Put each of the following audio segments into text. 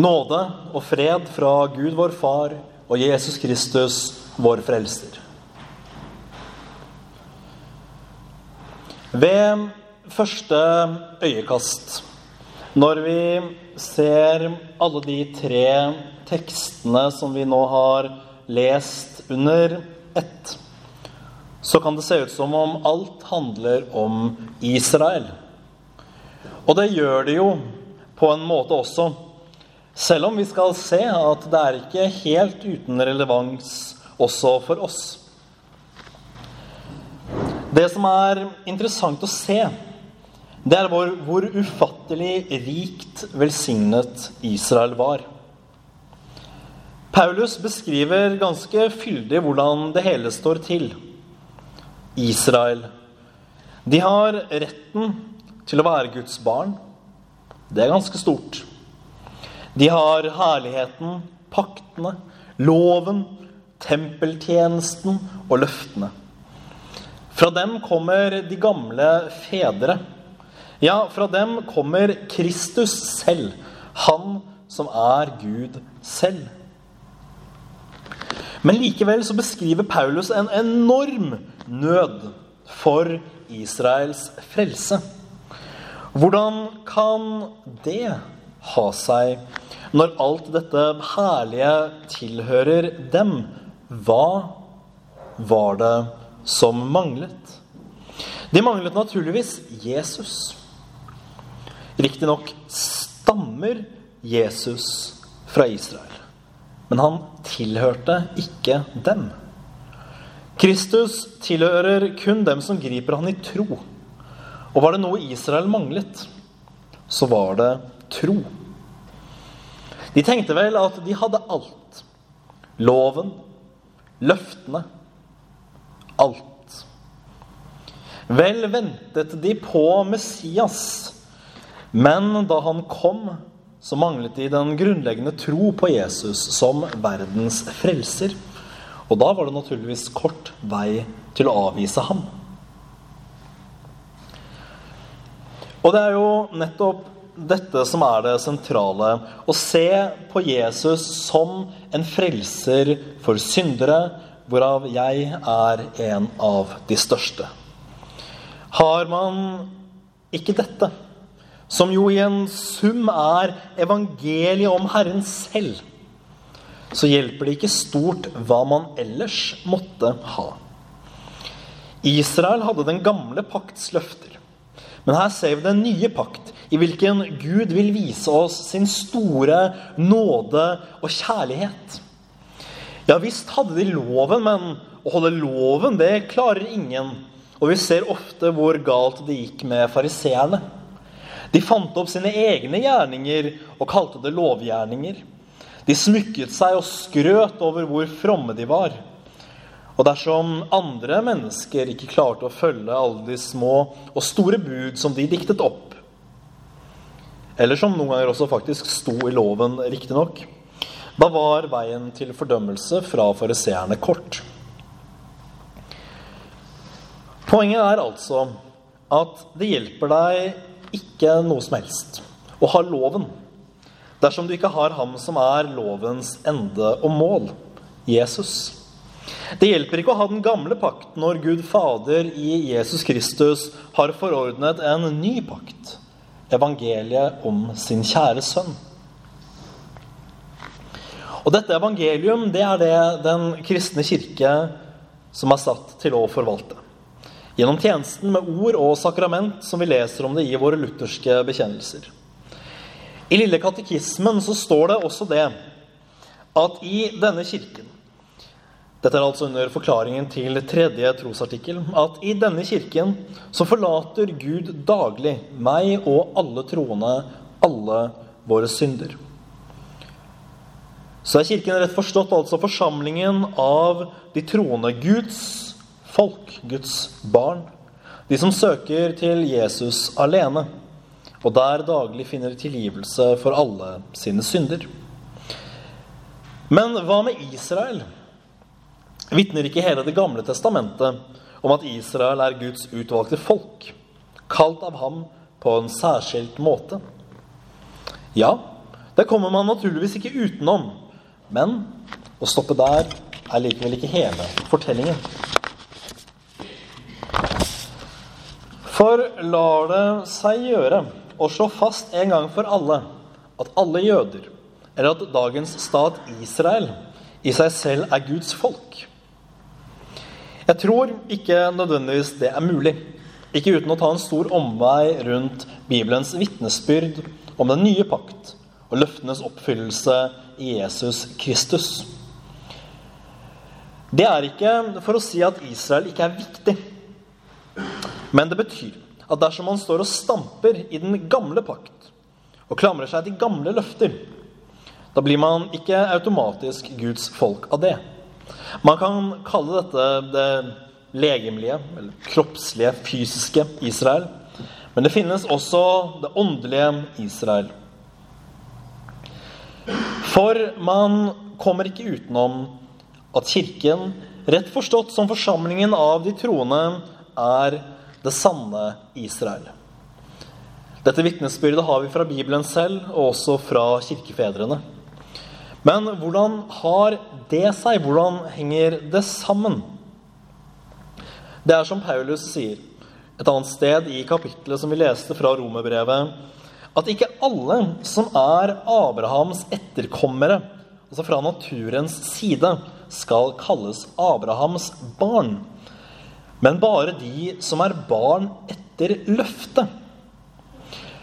Nåde og fred fra Gud vår Far og Jesus Kristus, vår Frelser. Ved første øyekast, når vi ser alle de tre tekstene som vi nå har lest under ett, så kan det se ut som om alt handler om Israel. Og det gjør det jo på en måte også. Selv om vi skal se at det er ikke helt uten relevans også for oss. Det som er interessant å se, det er hvor, hvor ufattelig rikt velsignet Israel var. Paulus beskriver ganske fyldig hvordan det hele står til. Israel. De har retten til å være Guds barn. Det er ganske stort. De har herligheten, paktene, loven, tempeltjenesten og løftene. Fra dem kommer de gamle fedre. Ja, fra dem kommer Kristus selv, han som er Gud selv. Men likevel så beskriver Paulus en enorm nød for Israels frelse. Hvordan kan det ha seg når alt dette herlige tilhører dem? Hva var det som manglet? De manglet naturligvis Jesus. Riktignok stammer Jesus fra Israel, men han tilhørte ikke dem. Kristus tilhører kun dem som griper han i tro. Og var det noe Israel manglet, så var det tro. De tenkte vel at de hadde alt. Loven, løftene, alt. Vel ventet de på Messias, men da han kom, så manglet de den grunnleggende tro på Jesus som verdens frelser. Og da var det naturligvis kort vei til å avvise ham. Og det er jo nettopp dette som er det sentrale. Å se på Jesus som en frelser for syndere, hvorav jeg er en av de største. Har man ikke dette, som jo i en sum er evangeliet om Herren selv, så hjelper det ikke stort hva man ellers måtte ha. Israel hadde den gamle pakts løfter. Men her ser vi den nye pakt, i hvilken Gud vil vise oss sin store nåde og kjærlighet. Ja visst hadde de loven, men å holde loven, det klarer ingen. Og vi ser ofte hvor galt det gikk med fariseerne. De fant opp sine egne gjerninger og kalte det lovgjerninger. De smykket seg og skrøt over hvor fromme de var. Og dersom andre mennesker ikke klarte å følge alle de små og store bud som de diktet opp, eller som noen ganger også faktisk sto i loven, riktignok, da var veien til fordømmelse fra fariseerne kort. Poenget er altså at det hjelper deg ikke noe som helst å ha loven dersom du ikke har ham som er lovens ende og mål, Jesus. Det hjelper ikke å ha den gamle pakt når Gud Fader i Jesus Kristus har forordnet en ny pakt, evangeliet om sin kjære sønn. Og dette evangelium det er det den kristne kirke som er satt til å forvalte. Gjennom tjenesten med ord og sakrament, som vi leser om det i våre lutherske bekjennelser. I Lille katekismen så står det også det at i denne kirken Dette er altså under forklaringen til tredje trosartikkel. At i denne kirken så forlater Gud daglig meg og alle troende alle våre synder. Så er Kirken rett forstått altså forsamlingen av de troende. Guds folk, Guds barn. De som søker til Jesus alene og der daglig finner tilgivelse for alle sine synder. Men hva med Israel? Vitner ikke hele Det gamle testamentet om at Israel er Guds utvalgte folk, kalt av ham på en særskilt måte? Ja, Det kommer man naturligvis ikke utenom. Men å stoppe der er likevel ikke hele fortellingen. For lar det seg gjøre å slå fast en gang for alle at alle jøder, eller at dagens stat Israel, i seg selv er Guds folk? Jeg tror ikke nødvendigvis det er mulig. Ikke uten å ta en stor omvei rundt Bibelens vitnesbyrd om den nye pakt og løftenes oppfyllelse i Jesus Kristus. Det er ikke for å si at Israel ikke er viktig. Men det betyr at dersom man står og stamper i den gamle pakt og klamrer seg til gamle løfter, da blir man ikke automatisk Guds folk av det. Man kan kalle dette det legemlige, eller kroppslige, fysiske Israel. Men det finnes også det åndelige Israel. For man kommer ikke utenom at Kirken, rett forstått som forsamlingen av de troende, er det sanne Israel. Dette vitnesbyrdet har vi fra Bibelen selv, og også fra kirkefedrene. Men hvordan har det seg? Hvordan henger det sammen? Det er som Paulus sier et annet sted i kapittelet som vi leste fra romerbrevet, at ikke alle som er Abrahams etterkommere, altså fra naturens side, skal kalles Abrahams barn, men bare de som er barn etter løftet.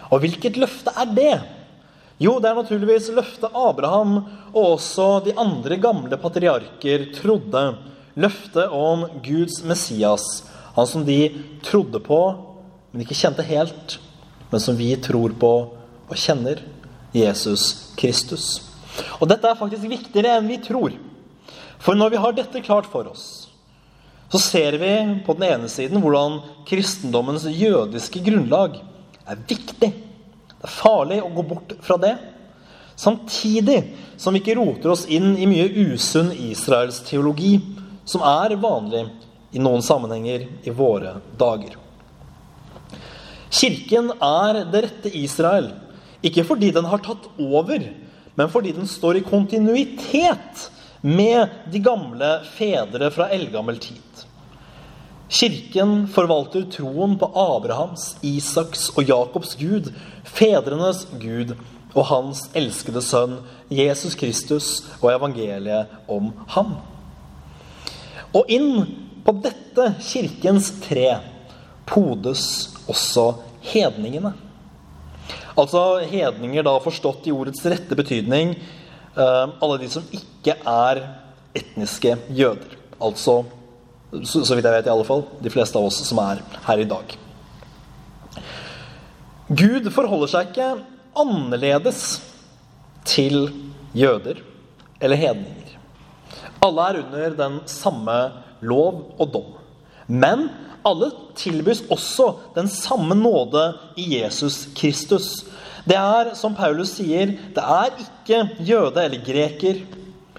Og hvilket løfte er det? Jo, det er naturligvis løftet Abraham og også de andre gamle patriarker trodde. Løftet om Guds Messias, han som de trodde på, men ikke kjente helt, men som vi tror på og kjenner. Jesus Kristus. Og dette er faktisk viktigere enn vi tror. For når vi har dette klart for oss, så ser vi på den ene siden hvordan kristendommens jødiske grunnlag er viktig. Farlig å gå bort fra det. Samtidig som vi ikke roter oss inn i mye usunn israelsteologi, som er vanlig i noen sammenhenger i våre dager. Kirken er det rette Israel, ikke fordi den har tatt over, men fordi den står i kontinuitet med de gamle fedre fra eldgammel tid. Kirken forvalter troen på Abrahams, Isaks og Jakobs Gud, fedrenes Gud og hans elskede sønn Jesus Kristus og evangeliet om ham. Og inn på dette kirkens tre podes også hedningene. Altså hedninger da forstått i ordets rette betydning eh, alle de som ikke er etniske jøder. Altså så, så, vidt jeg vet, i alle fall. De fleste av oss som er her i dag. Gud forholder seg ikke annerledes til jøder eller hedninger. Alle er under den samme lov og dom. Men alle tilbys også den samme nåde i Jesus Kristus. Det er, som Paulus sier, det er ikke jøde eller greker.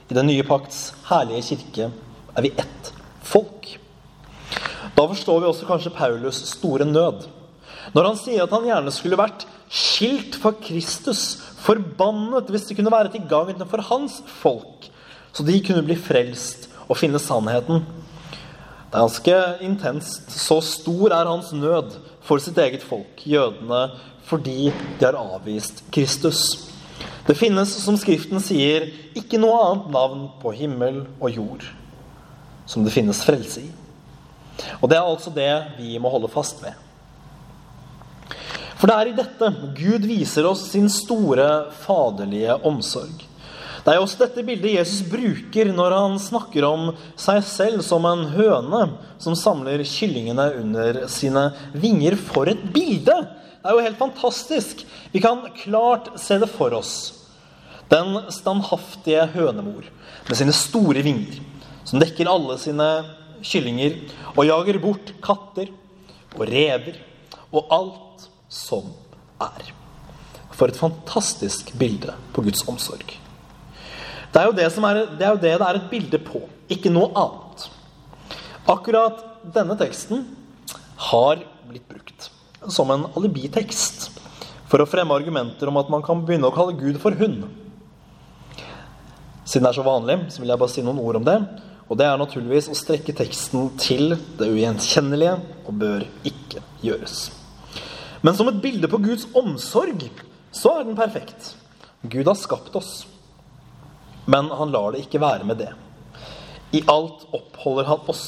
I den nye pakts herlige kirke er vi ett folk. Da forstår vi også kanskje Paulus' store nød. Når han sier at han gjerne skulle vært skilt for Kristus, forbannet hvis det kunne være til gagn for hans folk, så de kunne bli frelst og finne sannheten. Det er ganske intenst. Så stor er hans nød for sitt eget folk, jødene, fordi de har avvist Kristus. Det finnes, som Skriften sier, ikke noe annet navn på himmel og jord som det finnes frelse i. Og det er altså det vi må holde fast ved. For det er i dette Gud viser oss sin store faderlige omsorg. Det er også dette bildet Jesus bruker når han snakker om seg selv som en høne som samler kyllingene under sine vinger. For et bilde! Det er jo helt fantastisk. Vi kan klart se det for oss. Den standhaftige hønemor med sine store vinger som dekker alle sine kyllinger, og jager bort katter og rever og alt som er. For et fantastisk bilde på Guds omsorg. Det er jo det, er, det er jo det det er et bilde på, ikke noe annet. Akkurat denne teksten har blitt brukt som en alibitekst for å fremme argumenter om at man kan begynne å kalle Gud for hund. Siden det er så vanlig, så vil jeg bare si noen ord om det. Og det er naturligvis å strekke teksten til det ugjenkjennelige og bør ikke gjøres. Men som et bilde på Guds omsorg så er den perfekt. Gud har skapt oss. Men han lar det ikke være med det. I alt oppholder han oss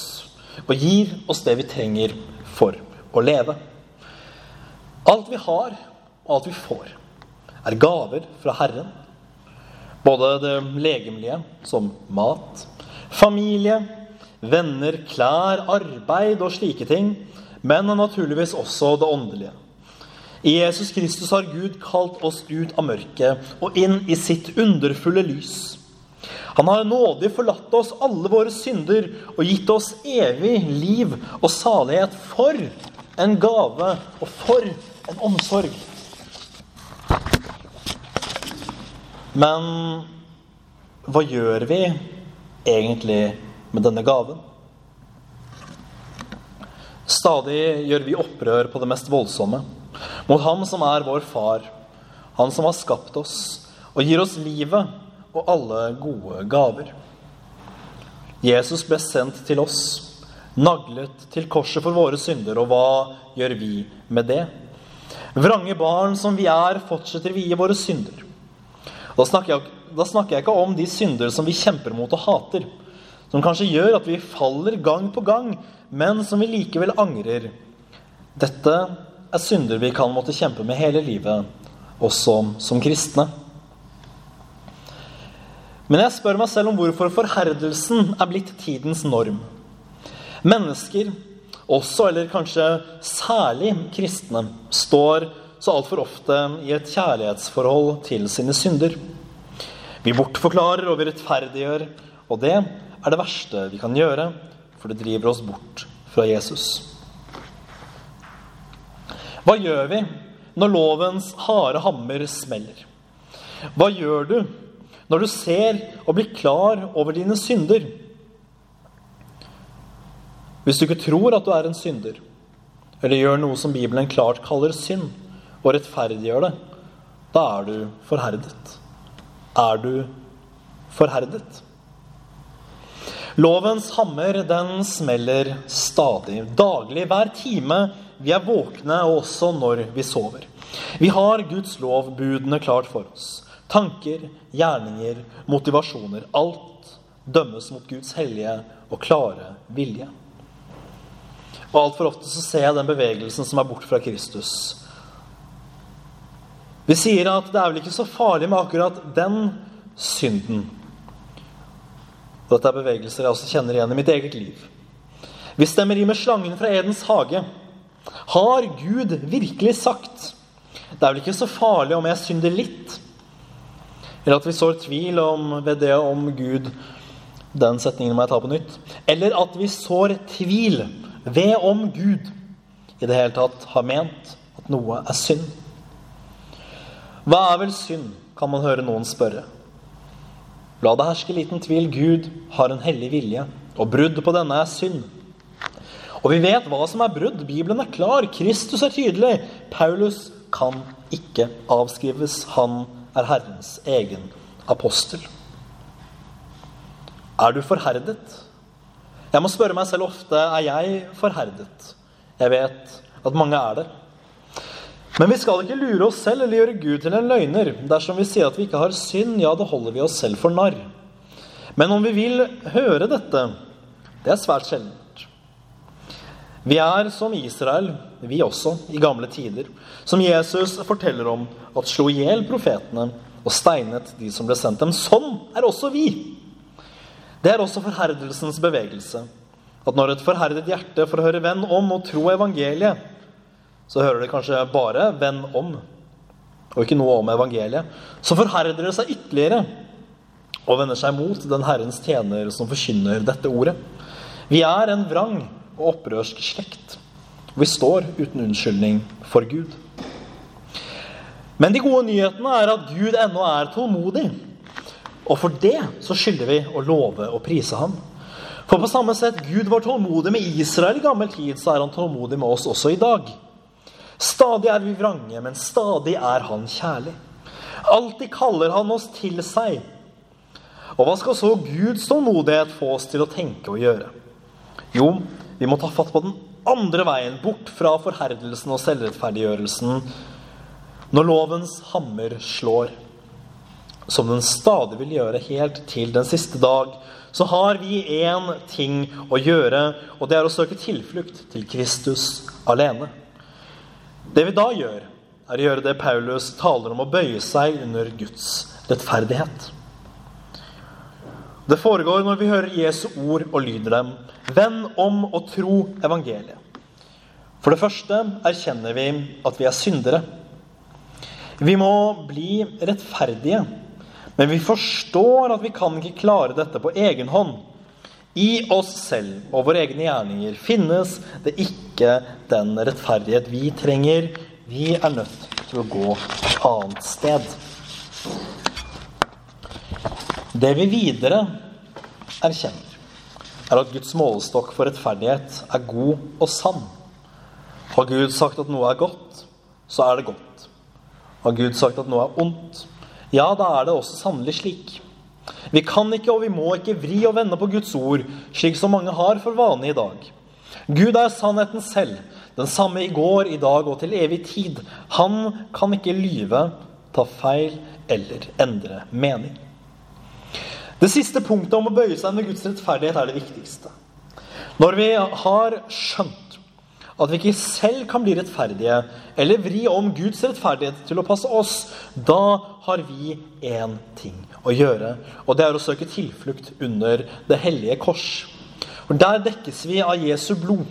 og gir oss det vi trenger for å leve. Alt vi har, og alt vi får, er gaver fra Herren. Både det legemlige, som mat, familie, venner, klær, arbeid og slike ting, men naturligvis også det åndelige. I Jesus Kristus har Gud kalt oss ut av mørket og inn i sitt underfulle lys. Han har nådig forlatt oss alle våre synder og gitt oss evig liv og salighet for en gave og for en omsorg. Men hva gjør vi egentlig med denne gaven? Stadig gjør vi opprør på det mest voldsomme mot Ham som er vår far, Han som har skapt oss og gir oss livet og alle gode gaver. Jesus ble sendt til oss, naglet til korset for våre synder, og hva gjør vi med det? Vrange barn som vi er, fortsetter vi i våre synder. Da snakker, jeg, da snakker jeg ikke om de synder som vi kjemper mot og hater, som kanskje gjør at vi faller gang på gang, men som vi likevel angrer. Dette er synder vi kan måtte kjempe med hele livet, også som kristne. Men jeg spør meg selv om hvorfor forherdelsen er blitt tidens norm. Mennesker, også eller kanskje særlig kristne, står så altfor ofte i et kjærlighetsforhold til sine synder. Vi bortforklarer og vi rettferdiggjør, og det er det verste vi kan gjøre, for det driver oss bort fra Jesus. Hva gjør vi når lovens harde hammer smeller? Hva gjør du når du ser og blir klar over dine synder? Hvis du ikke tror at du er en synder, eller gjør noe som Bibelen klart kaller synd, og rettferdiggjør det, da er du forherdet. Er du forherdet? Lovens hammer, den smeller stadig. Daglig, hver time vi er våkne også når vi sover. Vi har Guds lov, budene, klart for oss. Tanker, gjerninger, motivasjoner. Alt dømmes mot Guds hellige og klare vilje. Og Altfor ofte så ser jeg den bevegelsen som er bort fra Kristus. Vi sier at det er vel ikke så farlig med akkurat den synden. Dette er bevegelser jeg også kjenner igjen i mitt eget liv. Vi stemmer i med slangen fra Edens hage. Har Gud virkelig sagt det er vel ikke så farlig om jeg synder litt? Eller at vi sår tvil om, ved det om Gud Den setningen må jeg ta på nytt. Eller at vi sår tvil ved om Gud i det hele tatt har ment at noe er synd. Hva er vel synd, kan man høre noen spørre. La det herske liten tvil. Gud har en hellig vilje, og brudd på denne er synd. Og vi vet hva som er brudd. Bibelen er klar. Kristus er tydelig. Paulus kan ikke avskrives. Han er Herrens egen apostel. Er du forherdet? Jeg må spørre meg selv ofte er jeg forherdet. Jeg vet at mange er det. Men vi skal ikke lure oss selv eller gjøre Gud til en løgner. Dersom vi sier at vi ikke har synd, ja, da holder vi oss selv for narr. Men om vi vil høre dette, det er svært sjeldent. Vi er som Israel, vi også, i gamle tider, som Jesus forteller om at slo i hjel profetene og steinet de som ble sendt dem. Sånn er også vi. Det er også forherdelsens bevegelse. At når et forherdet hjerte får høre venn om og tro evangeliet, så hører dere kanskje bare 'venn om', og ikke noe om evangeliet. Så forherder det seg ytterligere og vender seg mot den Herrens tjener som forkynner dette ordet. Vi er en vrang og opprørsk slekt. Vi står uten unnskyldning for Gud. Men de gode nyhetene er at Gud ennå er tålmodig. Og for det så skylder vi å love og prise ham. For på samme sett Gud var tålmodig med Israel i gammel tid, så er han tålmodig med oss også i dag. Stadig er vi vrange, men stadig er Han kjærlig. Alltid kaller Han oss til seg. Og hva skal så Guds tålmodighet få oss til å tenke og gjøre? Jo, vi må ta fatt på den andre veien, bort fra forherdelsen og selvrettferdiggjørelsen, når lovens hammer slår, som den stadig vil gjøre helt til den siste dag, så har vi én ting å gjøre, og det er å søke tilflukt til Kristus alene. Det vi da gjør, er å gjøre det Paulus taler om å bøye seg under Guds rettferdighet. Det foregår når vi hører Jesu ord og lyder dem. Venn om å tro evangeliet. For det første erkjenner vi at vi er syndere. Vi må bli rettferdige, men vi forstår at vi kan ikke klare dette på egen hånd. I oss selv og våre egne gjerninger finnes det ikke den rettferdighet vi trenger. Vi er nødt til å gå et annet sted. Det vi videre erkjenner, er at Guds målestokk for rettferdighet er god og sann. Har Gud sagt at noe er godt, så er det godt. Har Gud sagt at noe er ondt, ja, da er det også sannelig slik. Vi kan ikke og vi må ikke vri og vende på Guds ord, slik som mange har for vane i dag. Gud er sannheten selv, den samme i går, i dag og til evig tid. Han kan ikke lyve, ta feil eller endre mening. Det siste punktet om å bøye seg med Guds rettferdighet er det viktigste. Når vi har skjønt at vi ikke selv kan bli rettferdige eller vri om Guds rettferdighet til å passe oss, da har vi én ting å gjøre, og det er å søke tilflukt under det hellige kors. For Der dekkes vi av Jesu blod.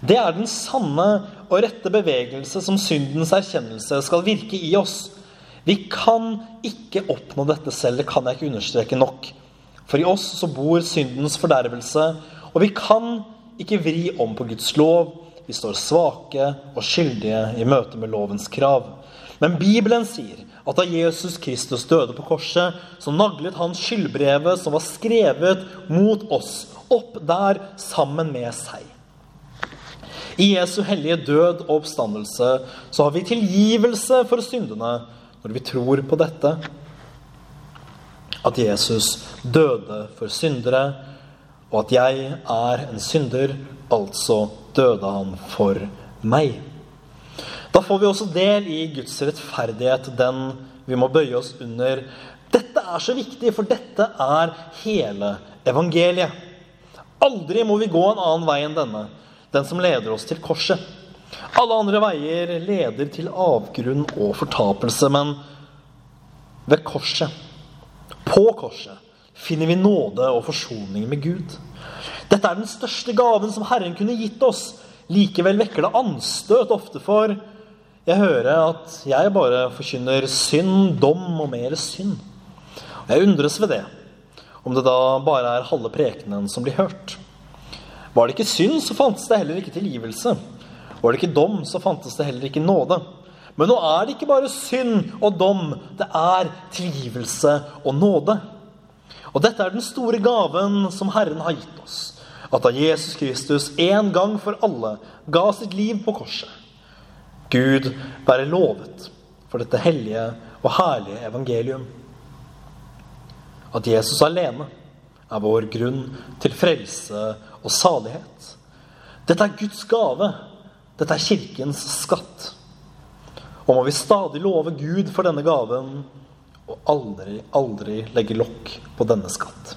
Det er den sanne og rette bevegelse som syndens erkjennelse skal virke i oss. Vi kan ikke oppnå dette selv, det kan jeg ikke understreke nok. For i oss så bor syndens fordervelse, og vi kan ikke vri om på Guds lov vi står svake og skyldige i møte med lovens krav. Men Bibelen sier at da Jesus Kristus døde på korset, så naglet han skyldbrevet som var skrevet mot oss, opp der sammen med seg. I Jesu hellige død og oppstandelse så har vi tilgivelse for syndene når vi tror på dette. At Jesus døde for syndere, og at jeg er en synder, altså døde han for meg. Da får vi også del i Guds rettferdighet, den vi må bøye oss under. Dette er så viktig, for dette er hele evangeliet. Aldri må vi gå en annen vei enn denne, den som leder oss til korset. Alle andre veier leder til avgrunn og fortapelse, men ved korset, på korset, finner vi nåde og forsoning med Gud. Dette er den største gaven som Herren kunne gitt oss. Likevel vekker det anstøt ofte for jeg hører at jeg bare forkynner synd, dom og mer synd. Og jeg undres ved det, om det da bare er halve prekenen som blir hørt. Var det ikke synd, så fantes det heller ikke tilgivelse. Var det ikke dom, så fantes det heller ikke nåde. Men nå er det ikke bare synd og dom, det er tilgivelse og nåde. Og dette er den store gaven som Herren har gitt oss at da Jesus Kristus en gang for alle ga sitt liv på korset Gud være lovet for dette hellige og herlige evangelium. At Jesus alene er vår grunn til frelse og salighet. Dette er Guds gave. Dette er Kirkens skatt. Og må vi stadig love Gud for denne gaven og aldri, aldri legge lokk på denne skatt.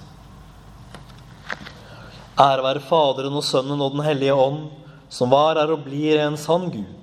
Ære være Faderen og Sønnen og Den hellige ånd, som var, er og blir en sann Gud,